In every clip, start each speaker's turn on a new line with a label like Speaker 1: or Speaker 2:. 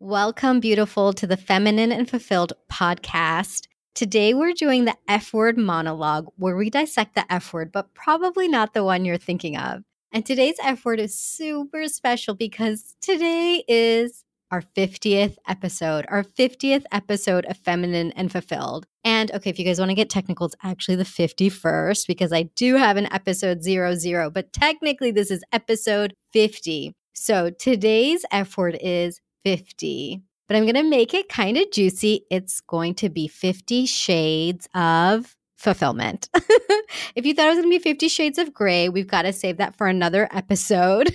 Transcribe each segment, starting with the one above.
Speaker 1: Welcome, beautiful, to the Feminine and Fulfilled podcast. Today, we're doing the F word monologue where we dissect the F word, but probably not the one you're thinking of. And today's F word is super special because today is our 50th episode, our 50th episode of Feminine and Fulfilled. And okay, if you guys want to get technical, it's actually the 51st because I do have an episode 00, but technically this is episode 50. So today's F word is 50. But I'm going to make it kind of juicy. It's going to be 50 shades of fulfillment. if you thought it was going to be 50 shades of gray, we've got to save that for another episode.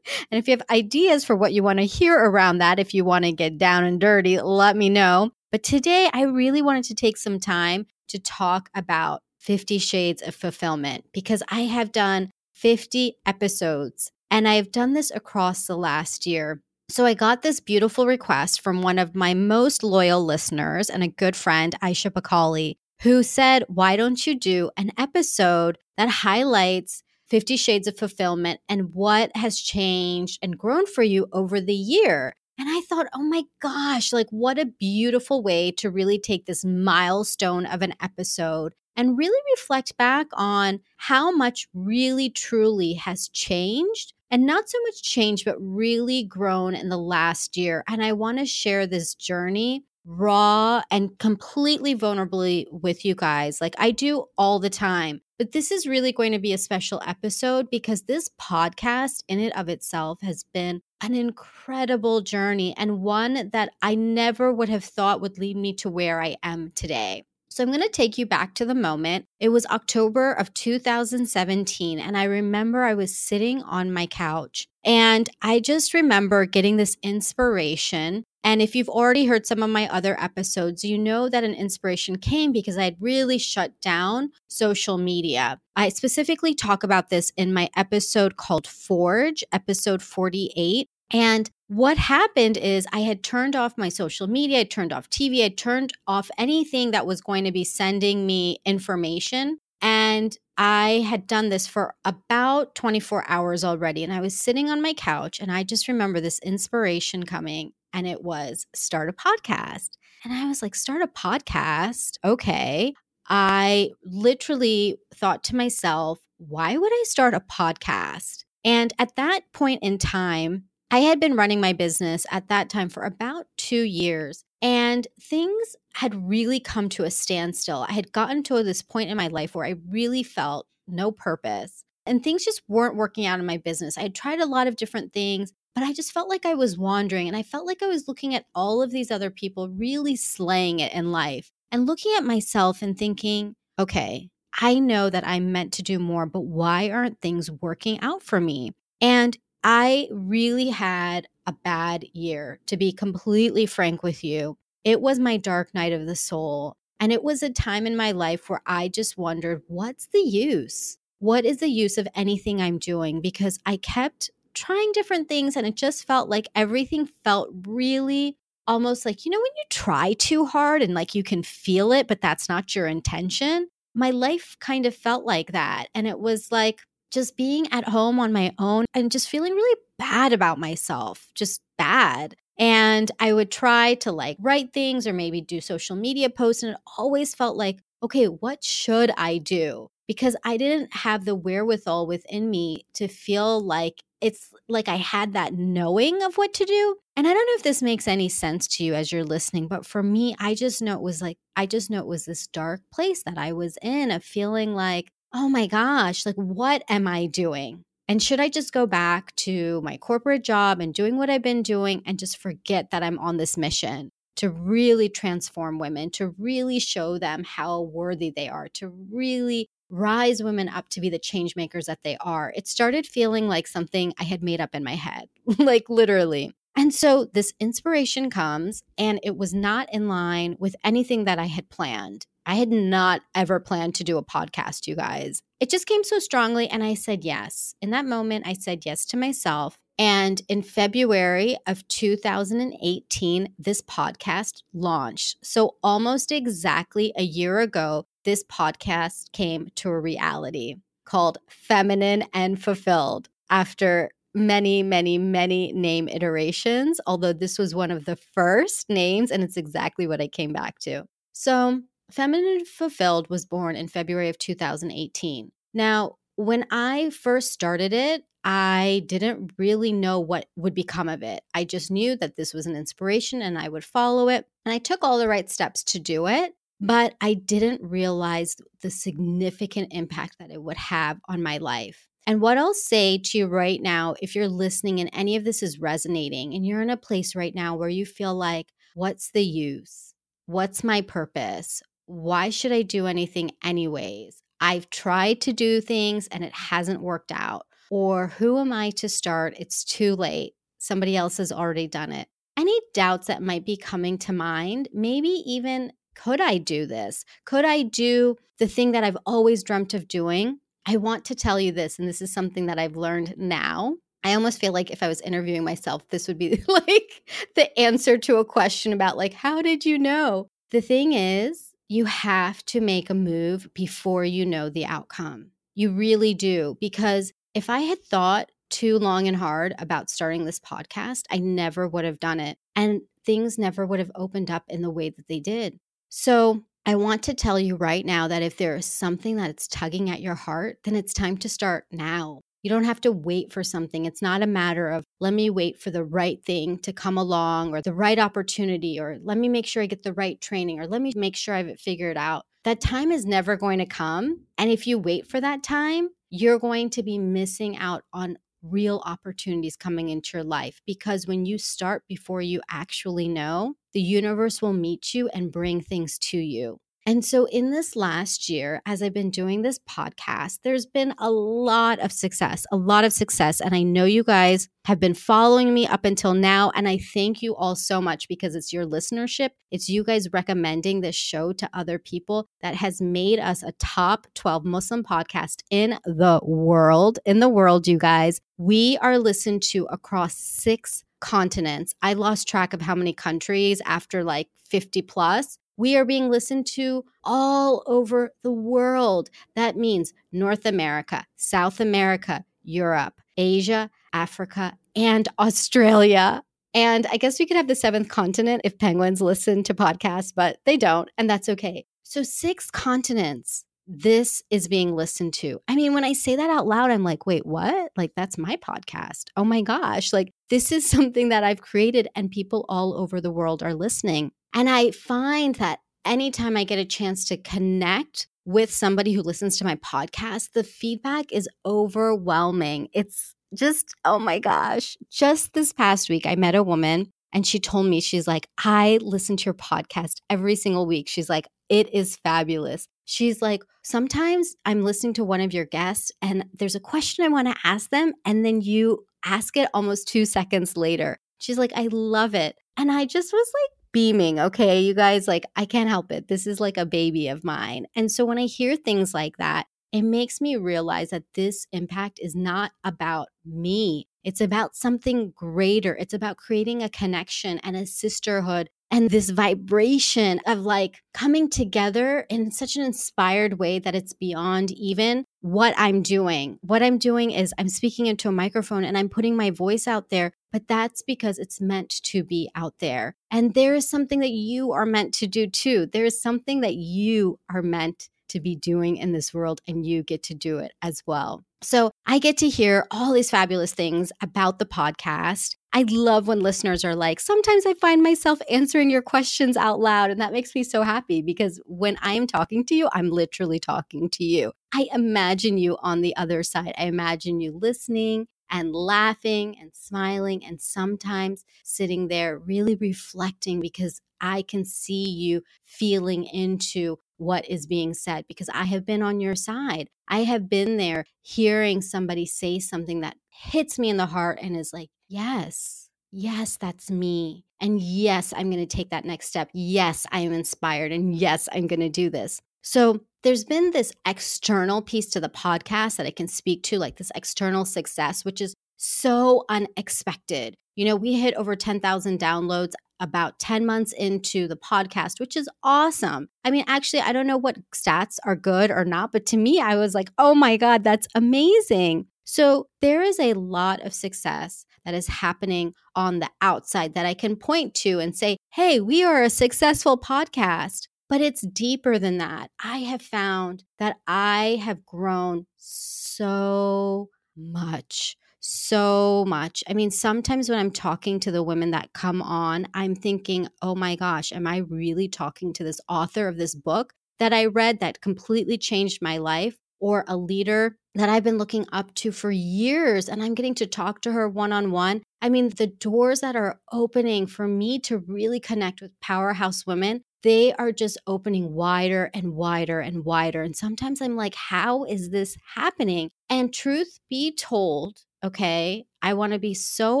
Speaker 1: and if you have ideas for what you want to hear around that, if you want to get down and dirty, let me know. But today, I really wanted to take some time to talk about 50 shades of fulfillment because I have done 50 episodes and I've done this across the last year. So I got this beautiful request from one of my most loyal listeners and a good friend, Aisha Bakali, who said, Why don't you do an episode that highlights 50 Shades of Fulfillment and what has changed and grown for you over the year? And I thought, oh my gosh, like what a beautiful way to really take this milestone of an episode and really reflect back on how much really truly has changed and not so much change, but really grown in the last year. And I want to share this journey raw and completely vulnerably with you guys, like I do all the time. But this is really going to be a special episode because this podcast, in and of itself, has been an incredible journey and one that I never would have thought would lead me to where I am today. So I'm going to take you back to the moment. It was October of 2017. And I remember I was sitting on my couch and I just remember getting this inspiration. And if you've already heard some of my other episodes, you know that an inspiration came because I had really shut down social media. I specifically talk about this in my episode called Forge, episode 48. And what happened is I had turned off my social media, I turned off TV, I turned off anything that was going to be sending me information. And I had done this for about 24 hours already. And I was sitting on my couch and I just remember this inspiration coming, and it was start a podcast. And I was like, start a podcast? Okay. I literally thought to myself, why would I start a podcast? And at that point in time, I had been running my business at that time for about two years, and things had really come to a standstill. I had gotten to this point in my life where I really felt no purpose, and things just weren't working out in my business. I had tried a lot of different things, but I just felt like I was wandering, and I felt like I was looking at all of these other people really slaying it in life and looking at myself and thinking, okay, I know that I'm meant to do more, but why aren't things working out for me? And I really had a bad year, to be completely frank with you. It was my dark night of the soul. And it was a time in my life where I just wondered, what's the use? What is the use of anything I'm doing? Because I kept trying different things and it just felt like everything felt really almost like, you know, when you try too hard and like you can feel it, but that's not your intention. My life kind of felt like that. And it was like, just being at home on my own and just feeling really bad about myself, just bad. And I would try to like write things or maybe do social media posts. And it always felt like, okay, what should I do? Because I didn't have the wherewithal within me to feel like it's like I had that knowing of what to do. And I don't know if this makes any sense to you as you're listening, but for me, I just know it was like, I just know it was this dark place that I was in of feeling like oh my gosh, like what am I doing? And should I just go back to my corporate job and doing what I've been doing and just forget that I'm on this mission to really transform women, to really show them how worthy they are, to really rise women up to be the change makers that they are? It started feeling like something I had made up in my head, like literally. And so this inspiration comes, and it was not in line with anything that I had planned. I had not ever planned to do a podcast, you guys. It just came so strongly, and I said yes. In that moment, I said yes to myself. And in February of 2018, this podcast launched. So, almost exactly a year ago, this podcast came to a reality called Feminine and Fulfilled after many, many, many name iterations, although this was one of the first names, and it's exactly what I came back to. So, Feminine Fulfilled was born in February of 2018. Now, when I first started it, I didn't really know what would become of it. I just knew that this was an inspiration and I would follow it. And I took all the right steps to do it, but I didn't realize the significant impact that it would have on my life. And what I'll say to you right now, if you're listening and any of this is resonating, and you're in a place right now where you feel like, what's the use? What's my purpose? Why should I do anything, anyways? I've tried to do things and it hasn't worked out. Or who am I to start? It's too late. Somebody else has already done it. Any doubts that might be coming to mind, maybe even could I do this? Could I do the thing that I've always dreamt of doing? I want to tell you this, and this is something that I've learned now. I almost feel like if I was interviewing myself, this would be like the answer to a question about, like, how did you know? The thing is, you have to make a move before you know the outcome. You really do. Because if I had thought too long and hard about starting this podcast, I never would have done it. And things never would have opened up in the way that they did. So I want to tell you right now that if there is something that's tugging at your heart, then it's time to start now. You don't have to wait for something. It's not a matter of let me wait for the right thing to come along or the right opportunity or let me make sure I get the right training or let me make sure I have it figured out. That time is never going to come. And if you wait for that time, you're going to be missing out on real opportunities coming into your life because when you start before you actually know, the universe will meet you and bring things to you. And so, in this last year, as I've been doing this podcast, there's been a lot of success, a lot of success. And I know you guys have been following me up until now. And I thank you all so much because it's your listenership. It's you guys recommending this show to other people that has made us a top 12 Muslim podcast in the world. In the world, you guys. We are listened to across six continents. I lost track of how many countries after like 50 plus. We are being listened to all over the world. That means North America, South America, Europe, Asia, Africa, and Australia. And I guess we could have the seventh continent if penguins listen to podcasts, but they don't. And that's okay. So, six continents this is being listened to. I mean, when I say that out loud, I'm like, wait, what? Like, that's my podcast. Oh my gosh. Like, this is something that I've created and people all over the world are listening. And I find that anytime I get a chance to connect with somebody who listens to my podcast, the feedback is overwhelming. It's just, oh my gosh. Just this past week, I met a woman and she told me, she's like, I listen to your podcast every single week. She's like, it is fabulous. She's like, sometimes I'm listening to one of your guests and there's a question I want to ask them. And then you ask it almost two seconds later. She's like, I love it. And I just was like, beaming. Okay, you guys, like, I can't help it. This is like a baby of mine. And so when I hear things like that, it makes me realize that this impact is not about me. It's about something greater. It's about creating a connection and a sisterhood and this vibration of like coming together in such an inspired way that it's beyond even what I'm doing. What I'm doing is I'm speaking into a microphone and I'm putting my voice out there, but that's because it's meant to be out there. And there is something that you are meant to do too. There is something that you are meant to be doing in this world, and you get to do it as well. So I get to hear all these fabulous things about the podcast. I love when listeners are like, sometimes I find myself answering your questions out loud. And that makes me so happy because when I'm talking to you, I'm literally talking to you. I imagine you on the other side. I imagine you listening and laughing and smiling and sometimes sitting there really reflecting because I can see you feeling into what is being said because I have been on your side. I have been there hearing somebody say something that hits me in the heart and is like, yes, yes, that's me. And yes, I'm going to take that next step. Yes, I am inspired. And yes, I'm going to do this. So there's been this external piece to the podcast that I can speak to, like this external success, which is so unexpected. You know, we hit over 10,000 downloads about 10 months into the podcast, which is awesome. I mean, actually, I don't know what stats are good or not, but to me, I was like, oh my God, that's amazing. So there is a lot of success that is happening on the outside that I can point to and say, hey, we are a successful podcast. But it's deeper than that. I have found that I have grown so much so much. I mean, sometimes when I'm talking to the women that come on, I'm thinking, oh my gosh, am I really talking to this author of this book that I read that completely changed my life? or a leader that I've been looking up to for years and I'm getting to talk to her one on one. I mean, the doors that are opening for me to really connect with powerhouse women, they are just opening wider and wider and wider. And sometimes I'm like, how is this happening? And truth be told, okay, I want to be so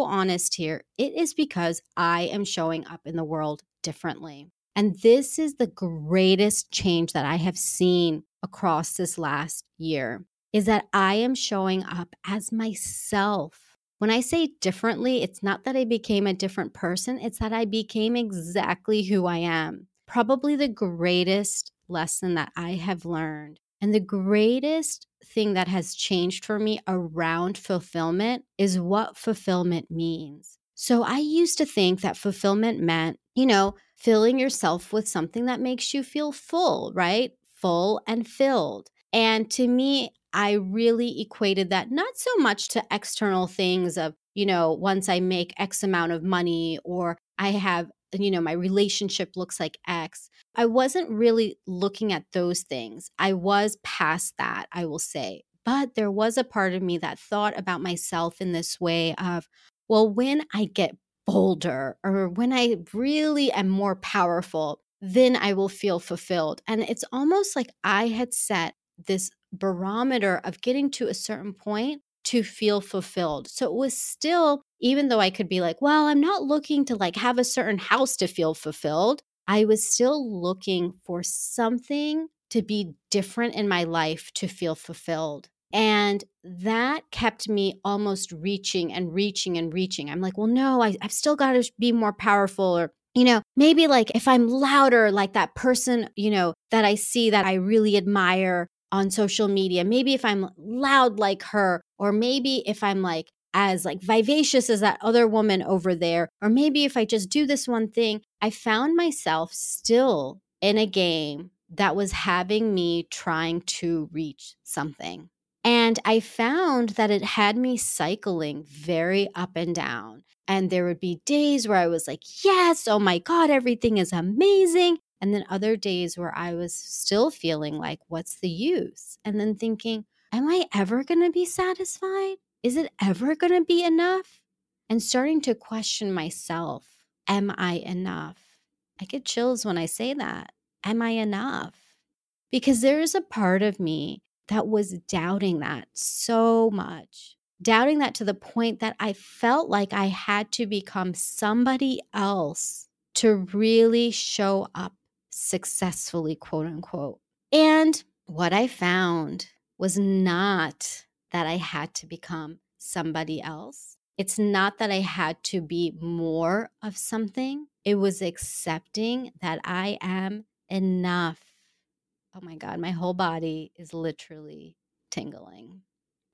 Speaker 1: honest here. It is because I am showing up in the world differently. And this is the greatest change that I have seen across this last year is that I am showing up as myself. When I say differently, it's not that I became a different person, it's that I became exactly who I am. Probably the greatest lesson that I have learned and the greatest thing that has changed for me around fulfillment is what fulfillment means. So I used to think that fulfillment meant, you know, filling yourself with something that makes you feel full, right? Full and filled. And to me, I really equated that not so much to external things of, you know, once I make X amount of money or I have, you know, my relationship looks like X. I wasn't really looking at those things. I was past that, I will say. But there was a part of me that thought about myself in this way of, well, when I get bolder or when I really am more powerful, then I will feel fulfilled. And it's almost like I had set this barometer of getting to a certain point to feel fulfilled. So it was still, even though I could be like, well, I'm not looking to like have a certain house to feel fulfilled, I was still looking for something to be different in my life to feel fulfilled. And that kept me almost reaching and reaching and reaching. I'm like, well, no, I, I've still got to be more powerful or you know, maybe like if I'm louder, like that person, you know, that I see that I really admire on social media, maybe if I'm loud like her, or maybe if I'm like as like vivacious as that other woman over there, or maybe if I just do this one thing, I found myself still in a game that was having me trying to reach something. And I found that it had me cycling very up and down. And there would be days where I was like, yes, oh my God, everything is amazing. And then other days where I was still feeling like, what's the use? And then thinking, am I ever going to be satisfied? Is it ever going to be enough? And starting to question myself, am I enough? I get chills when I say that. Am I enough? Because there is a part of me that was doubting that so much. Doubting that to the point that I felt like I had to become somebody else to really show up successfully, quote unquote. And what I found was not that I had to become somebody else. It's not that I had to be more of something. It was accepting that I am enough oh my God, my whole body is literally tingling.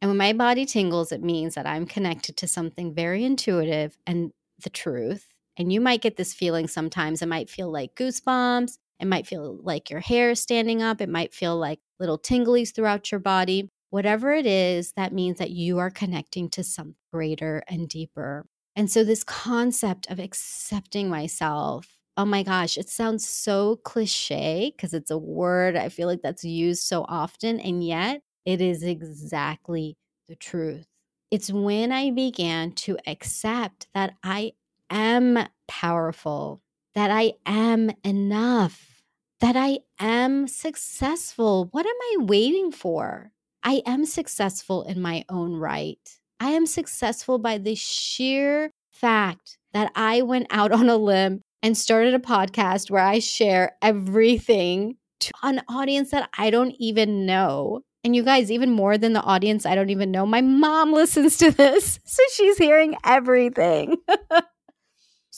Speaker 1: And when my body tingles, it means that I'm connected to something very intuitive and the truth. And you might get this feeling sometimes. It might feel like goosebumps. It might feel like your hair is standing up. It might feel like little tinglies throughout your body. Whatever it is, that means that you are connecting to something greater and deeper. And so, this concept of accepting myself oh my gosh, it sounds so cliche because it's a word I feel like that's used so often. And yet it is exactly the truth. It's when I began to accept that I am powerful, that I am enough, that I am successful. What am I waiting for? I am successful in my own right. I am successful by the sheer fact that I went out on a limb and started a podcast where I share everything to an audience that I don't even know. And you guys, even more than the audience I don't even know, my mom listens to this. So she's hearing everything.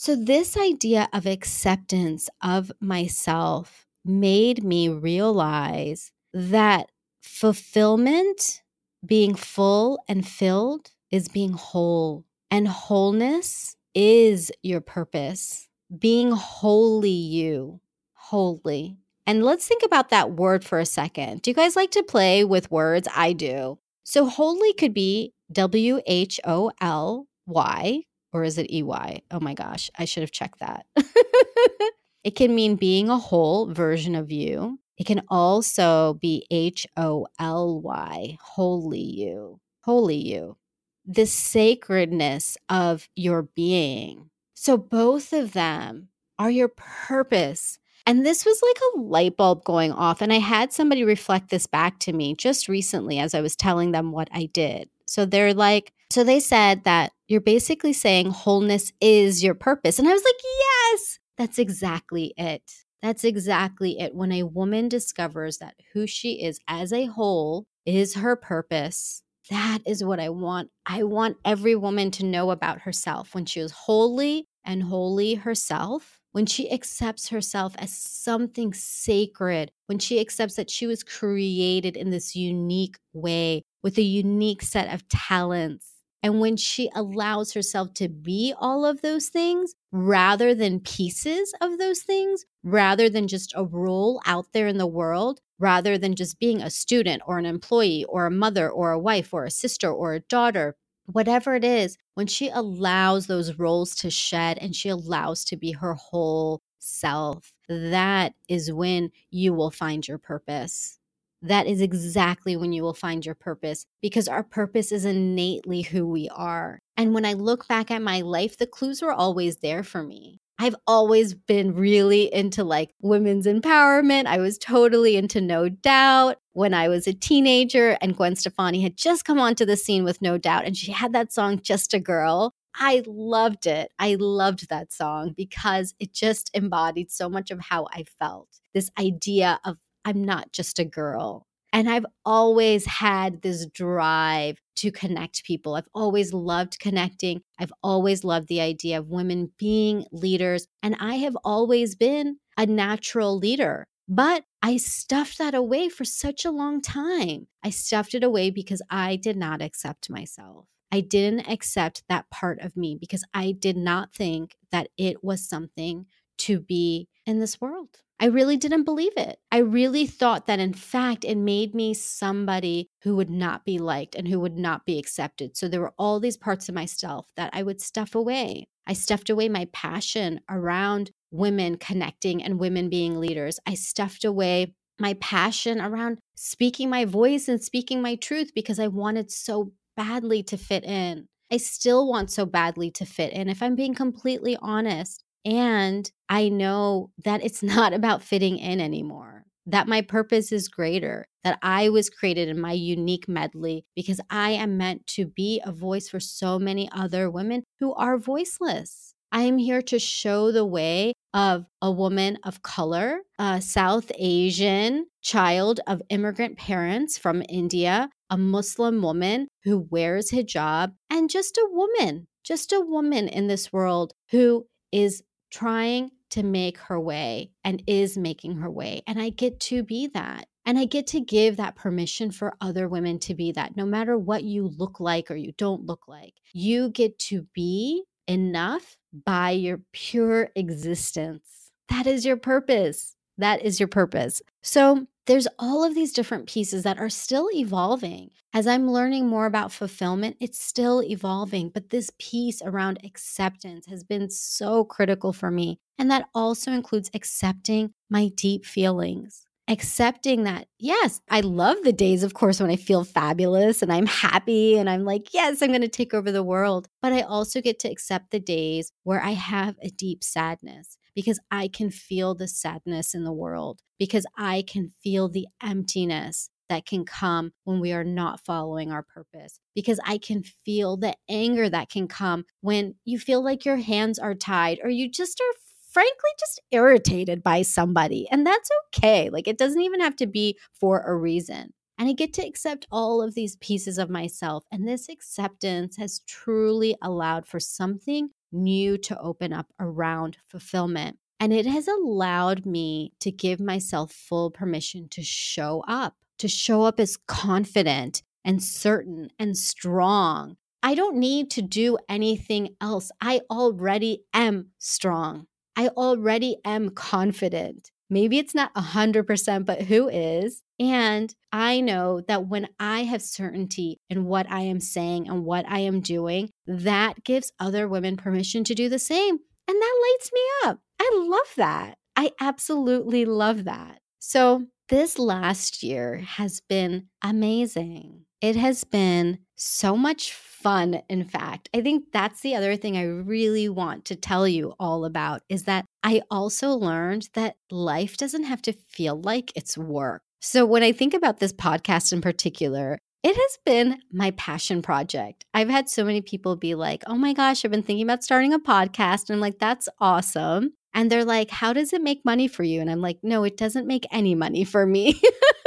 Speaker 1: so, this idea of acceptance of myself made me realize that fulfillment being full and filled is being whole, and wholeness is your purpose. Being wholly you, wholly. And let's think about that word for a second. Do you guys like to play with words? I do. So, wholly could be W H O L Y, or is it E Y? Oh my gosh, I should have checked that. it can mean being a whole version of you. It can also be H O L Y, holy you, holy you, the sacredness of your being. So, both of them are your purpose. And this was like a light bulb going off. And I had somebody reflect this back to me just recently as I was telling them what I did. So they're like, so they said that you're basically saying wholeness is your purpose. And I was like, yes, that's exactly it. That's exactly it. When a woman discovers that who she is as a whole is her purpose, that is what I want. I want every woman to know about herself when she is wholly and wholly herself, when she accepts herself as something sacred, when she accepts that she was created in this unique way with a unique set of talents and when she allows herself to be all of those things rather than pieces of those things, rather than just a role out there in the world, rather than just being a student or an employee or a mother or a wife or a sister or a daughter, whatever it is, when she allows those roles to shed and she allows to be her whole self, that is when you will find your purpose that is exactly when you will find your purpose because our purpose is innately who we are. And when I look back at my life, the clues were always there for me. I've always been really into like women's empowerment. I was totally into No Doubt when I was a teenager, and Gwen Stefani had just come onto the scene with No Doubt, and she had that song, Just a Girl. I loved it. I loved that song because it just embodied so much of how I felt. This idea of I'm not just a girl. And I've always had this drive to connect people. I've always loved connecting. I've always loved the idea of women being leaders. And I have always been a natural leader. But I stuffed that away for such a long time. I stuffed it away because I did not accept myself. I didn't accept that part of me because I did not think that it was something to be in this world. I really didn't believe it. I really thought that, in fact, it made me somebody who would not be liked and who would not be accepted. So there were all these parts of myself that I would stuff away. I stuffed away my passion around women connecting and women being leaders. I stuffed away my passion around speaking my voice and speaking my truth because I wanted so badly to fit in. I still want so badly to fit in, if I'm being completely honest. And I know that it's not about fitting in anymore, that my purpose is greater, that I was created in my unique medley because I am meant to be a voice for so many other women who are voiceless. I am here to show the way of a woman of color, a South Asian child of immigrant parents from India, a Muslim woman who wears hijab, and just a woman, just a woman in this world who is trying to make her way and is making her way. And I get to be that. And I get to give that permission for other women to be that, no matter what you look like or you don't look like. You get to be enough by your pure existence. That is your purpose. That is your purpose. So there's all of these different pieces that are still evolving. As I'm learning more about fulfillment, it's still evolving. But this piece around acceptance has been so critical for me. And that also includes accepting my deep feelings accepting that, yes, I love the days, of course, when I feel fabulous and I'm happy and I'm like, yes, I'm going to take over the world. But I also get to accept the days where I have a deep sadness because I can feel the sadness in the world, because I can feel the emptiness that can come when we are not following our purpose. Because I can feel the anger that can come when you feel like your hands are tied or you just are frankly just irritated by somebody. And that's okay. Like it doesn't even have to be for a reason. And I get to accept all of these pieces of myself. And this acceptance has truly allowed for something new to open up around fulfillment. And it has allowed me to give myself full permission to show up, to show up as confident and certain and strong. I don't need to do anything else. I already am strong. I already am confident. Maybe it's not 100%, but who is? And I know that when I have certainty in what I am saying and what I am doing, that gives other women permission to do the same. And that lights me up. I love that. I absolutely love that. So, this last year has been amazing. It has been so much fun, in fact. I think that's the other thing I really want to tell you all about is that I also learned that life doesn't have to feel like it's work. So when I think about this podcast in particular, it has been my passion project. I've had so many people be like, oh my gosh, I've been thinking about starting a podcast. And I'm like, that's awesome. And they're like, how does it make money for you? And I'm like, no, it doesn't make any money for me.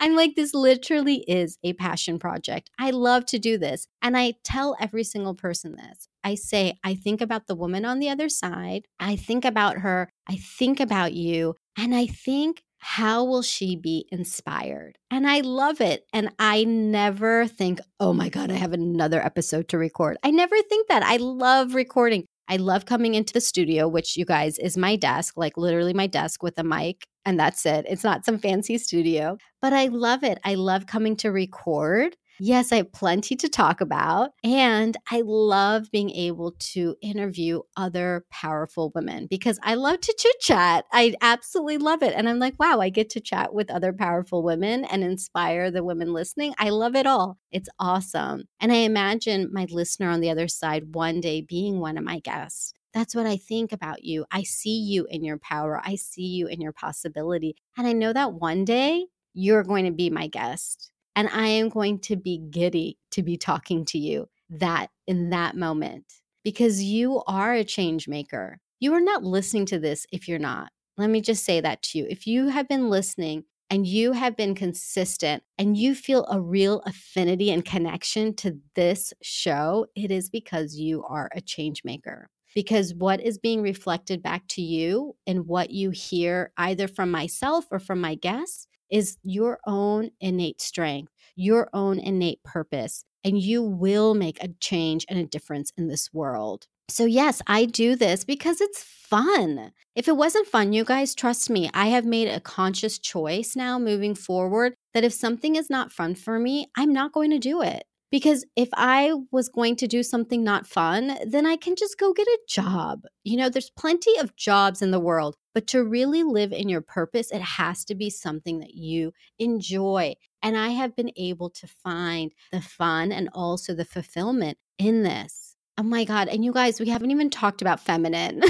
Speaker 1: I'm like, this literally is a passion project. I love to do this. And I tell every single person this. I say, I think about the woman on the other side. I think about her. I think about you. And I think, how will she be inspired? And I love it. And I never think, oh my God, I have another episode to record. I never think that. I love recording. I love coming into the studio, which you guys is my desk, like literally my desk with a mic, and that's it. It's not some fancy studio, but I love it. I love coming to record. Yes, I have plenty to talk about. And I love being able to interview other powerful women because I love to chit chat. I absolutely love it. And I'm like, wow, I get to chat with other powerful women and inspire the women listening. I love it all. It's awesome. And I imagine my listener on the other side one day being one of my guests. That's what I think about you. I see you in your power. I see you in your possibility. And I know that one day you're going to be my guest. And I am going to be giddy to be talking to you that in that moment because you are a change maker. You are not listening to this if you're not. Let me just say that to you. If you have been listening and you have been consistent and you feel a real affinity and connection to this show, it is because you are a change maker. Because what is being reflected back to you and what you hear either from myself or from my guests is your own innate strength, your own innate purpose, and you will make a change and a difference in this world. So, yes, I do this because it's fun. If it wasn't fun, you guys, trust me, I have made a conscious choice now moving forward that if something is not fun for me, I'm not going to do it. Because if I was going to do something not fun, then I can just go get a job. You know, there's plenty of jobs in the world, but to really live in your purpose, it has to be something that you enjoy. And I have been able to find the fun and also the fulfillment in this. Oh my God. And you guys, we haven't even talked about feminine.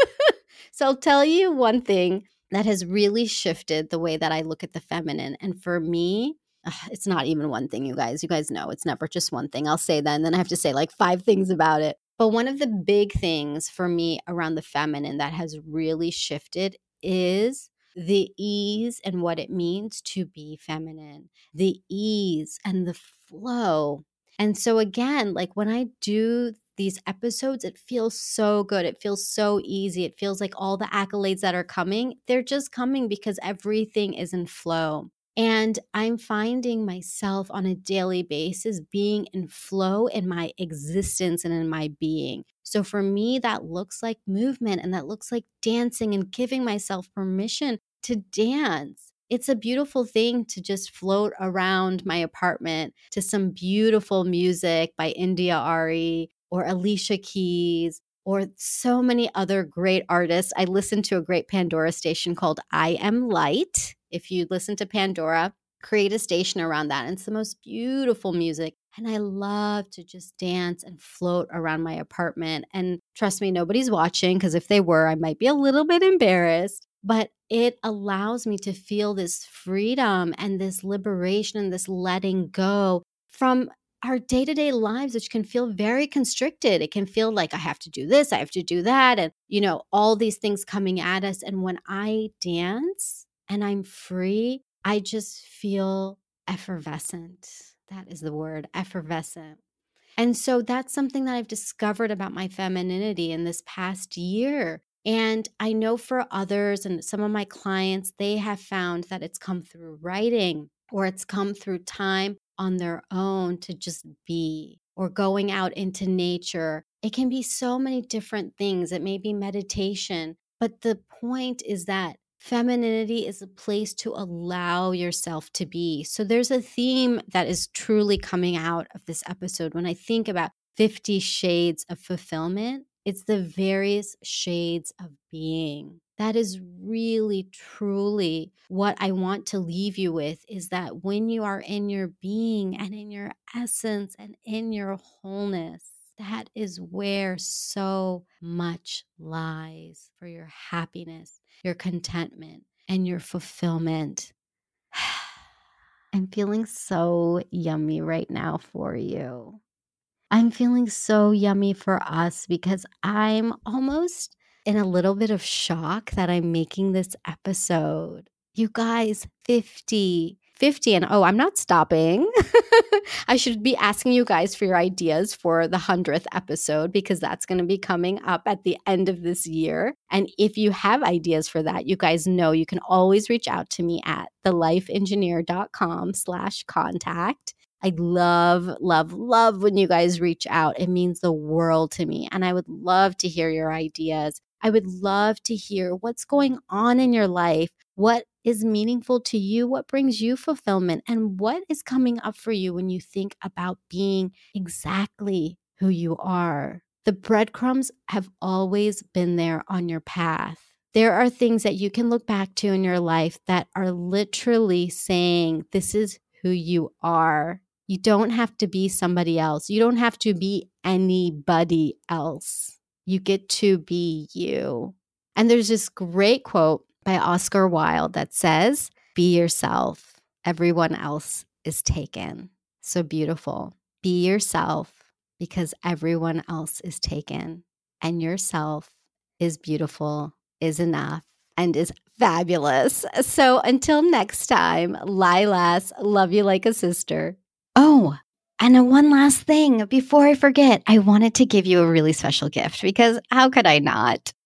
Speaker 1: so I'll tell you one thing that has really shifted the way that I look at the feminine. And for me, it's not even one thing, you guys. You guys know it's never just one thing. I'll say that, and then I have to say like five things about it. But one of the big things for me around the feminine that has really shifted is the ease and what it means to be feminine, the ease and the flow. And so, again, like when I do these episodes, it feels so good. It feels so easy. It feels like all the accolades that are coming, they're just coming because everything is in flow. And I'm finding myself on a daily basis being in flow in my existence and in my being. So for me, that looks like movement and that looks like dancing and giving myself permission to dance. It's a beautiful thing to just float around my apartment to some beautiful music by India.Arie or Alicia Keys or so many other great artists. I listen to a great Pandora station called I Am Light. If you listen to Pandora, create a station around that. And it's the most beautiful music. And I love to just dance and float around my apartment. And trust me, nobody's watching because if they were, I might be a little bit embarrassed. But it allows me to feel this freedom and this liberation and this letting go from our day to day lives, which can feel very constricted. It can feel like I have to do this, I have to do that, and, you know, all these things coming at us. And when I dance and I'm free, I just feel effervescent. That is the word, effervescent. And so that's something that I've discovered about my femininity in this past year. And I know for others and some of my clients, they have found that it's come through writing or it's come through time on their own to just be or going out into nature. It can be so many different things. It may be meditation, but the point is that femininity is a place to allow yourself to be. So there's a theme that is truly coming out of this episode. When I think about 50 shades of fulfillment, it's the various shades of being. That is really, truly what I want to leave you with is that when you are in your being and in your essence and in your wholeness, that is where so much lies for your happiness, your contentment, and your fulfillment. I'm feeling so yummy right now for you. I'm feeling so yummy for us because I'm almost in a little bit of shock that I'm making this episode. You guys, 50, 50, and oh, I'm not stopping. I should be asking you guys for your ideas for the 100th episode because that's going to be coming up at the end of this year. And if you have ideas for that, you guys know you can always reach out to me at thelifeengineer.com slash contact. I love, love, love when you guys reach out. It means the world to me. And I would love to hear your ideas. I would love to hear what's going on in your life, what is meaningful to you, what brings you fulfillment, and what is coming up for you when you think about being exactly who you are. The breadcrumbs have always been there on your path. There are things that you can look back to in your life that are literally saying, This is who you are. You don't have to be somebody else. You don't have to be anybody else. You get to be you. And there's this great quote by Oscar Wilde that says, Be yourself. Everyone else is taken. So beautiful. Be yourself because everyone else is taken. And yourself is beautiful, is enough, and is fabulous. So until next time, Lilas, love you like a sister. Oh, and one last thing before I forget, I wanted to give you a really special gift because how could I not?